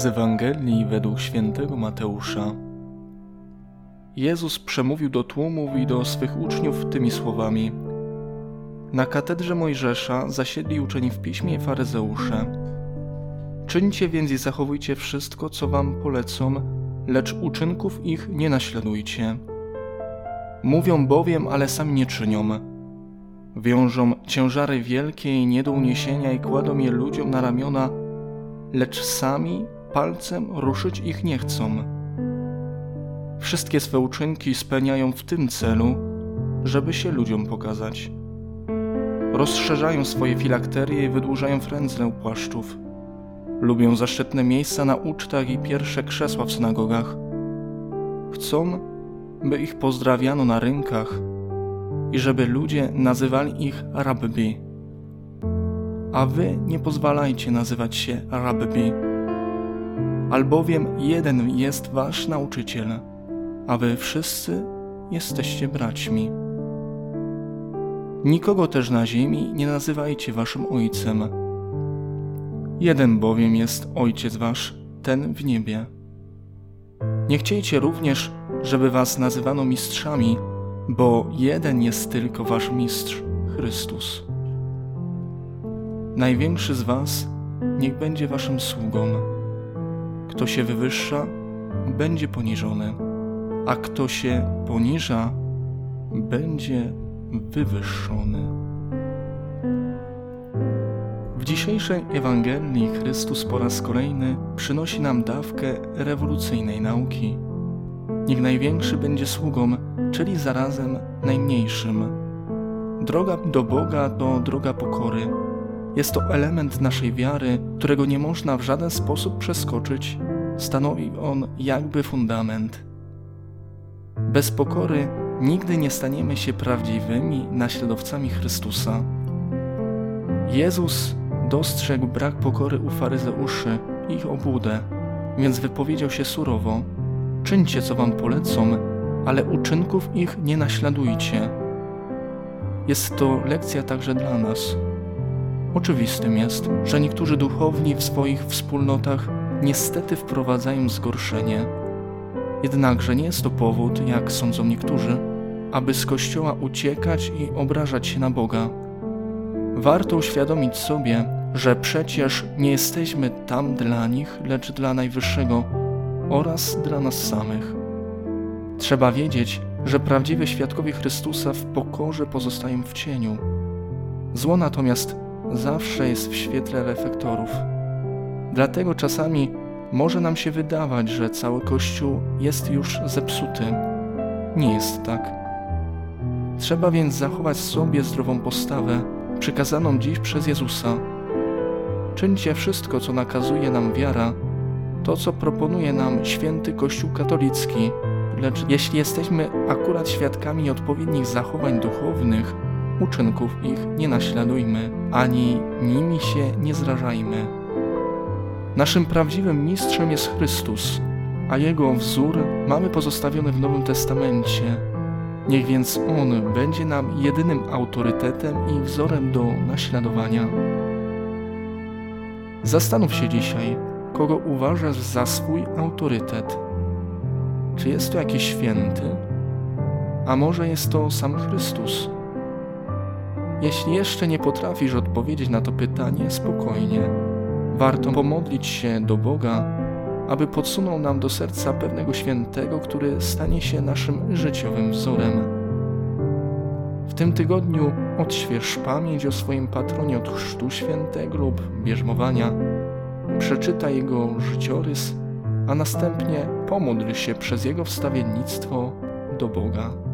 Z Ewangelii według świętego Mateusza. Jezus przemówił do tłumów i do swych uczniów tymi słowami: Na katedrze Mojżesza zasiedli uczeni w piśmie i faryzeusze. Czyńcie więc i zachowujcie wszystko, co wam polecą, lecz uczynków ich nie naśladujcie. Mówią bowiem, ale sami nie czynią. Wiążą ciężary wielkie i nie do uniesienia i kładą je ludziom na ramiona, lecz sami palcem ruszyć ich nie chcą. Wszystkie swe uczynki spełniają w tym celu, żeby się ludziom pokazać. Rozszerzają swoje filakterie i wydłużają frędzle u płaszczów. Lubią zaszczytne miejsca na ucztach i pierwsze krzesła w synagogach. Chcą, by ich pozdrawiano na rynkach i żeby ludzie nazywali ich rabbi. A wy nie pozwalajcie nazywać się rabbi albowiem jeden jest wasz nauczyciel, a wy wszyscy jesteście braćmi. Nikogo też na ziemi nie nazywajcie waszym ojcem. Jeden bowiem jest ojciec wasz, ten w niebie. Nie chciejcie również, żeby was nazywano mistrzami, bo jeden jest tylko wasz mistrz, Chrystus. Największy z was niech będzie waszym sługą kto się wywyższa, będzie poniżony, a kto się poniża, będzie wywyższony. W dzisiejszej Ewangelii Chrystus po raz kolejny przynosi nam dawkę rewolucyjnej nauki. Niech największy będzie sługą, czyli zarazem najmniejszym. Droga do Boga to droga pokory. Jest to element naszej wiary, którego nie można w żaden sposób przeskoczyć stanowi on jakby fundament. Bez pokory nigdy nie staniemy się prawdziwymi naśladowcami Chrystusa. Jezus dostrzegł brak pokory u faryzeuszy i ich obłudę, więc wypowiedział się surowo: Czyńcie, co wam polecą, ale uczynków ich nie naśladujcie. Jest to lekcja także dla nas. Oczywistym jest, że niektórzy duchowni w swoich wspólnotach niestety wprowadzają zgorszenie. Jednakże nie jest to powód, jak sądzą niektórzy, aby z Kościoła uciekać i obrażać się na Boga. Warto uświadomić sobie, że przecież nie jesteśmy tam dla nich, lecz dla Najwyższego oraz dla nas samych. Trzeba wiedzieć, że prawdziwi świadkowie Chrystusa w pokorze pozostają w cieniu. Zło natomiast zawsze jest w świetle reflektorów. Dlatego czasami może nam się wydawać, że cały Kościół jest już zepsuty. Nie jest tak. Trzeba więc zachować sobie zdrową postawę, przykazaną dziś przez Jezusa. Czyńcie wszystko, co nakazuje nam wiara, to, co proponuje nam święty Kościół katolicki, lecz jeśli jesteśmy akurat świadkami odpowiednich zachowań duchownych, uczynków ich nie naśladujmy, ani nimi się nie zrażajmy. Naszym prawdziwym mistrzem jest Chrystus, a Jego wzór mamy pozostawiony w Nowym Testamencie. Niech więc On będzie nam jedynym autorytetem i wzorem do naśladowania. Zastanów się dzisiaj, kogo uważasz za swój autorytet. Czy jest to jakiś święty? A może jest to sam Chrystus? Jeśli jeszcze nie potrafisz odpowiedzieć na to pytanie, spokojnie warto pomodlić się do Boga, aby podsunął nam do serca pewnego świętego, który stanie się naszym życiowym wzorem. W tym tygodniu odśwież pamięć o swoim patronie od chrztu świętego lub bierzmowania, przeczytaj jego życiorys, a następnie pomódl się przez jego wstawiennictwo do Boga.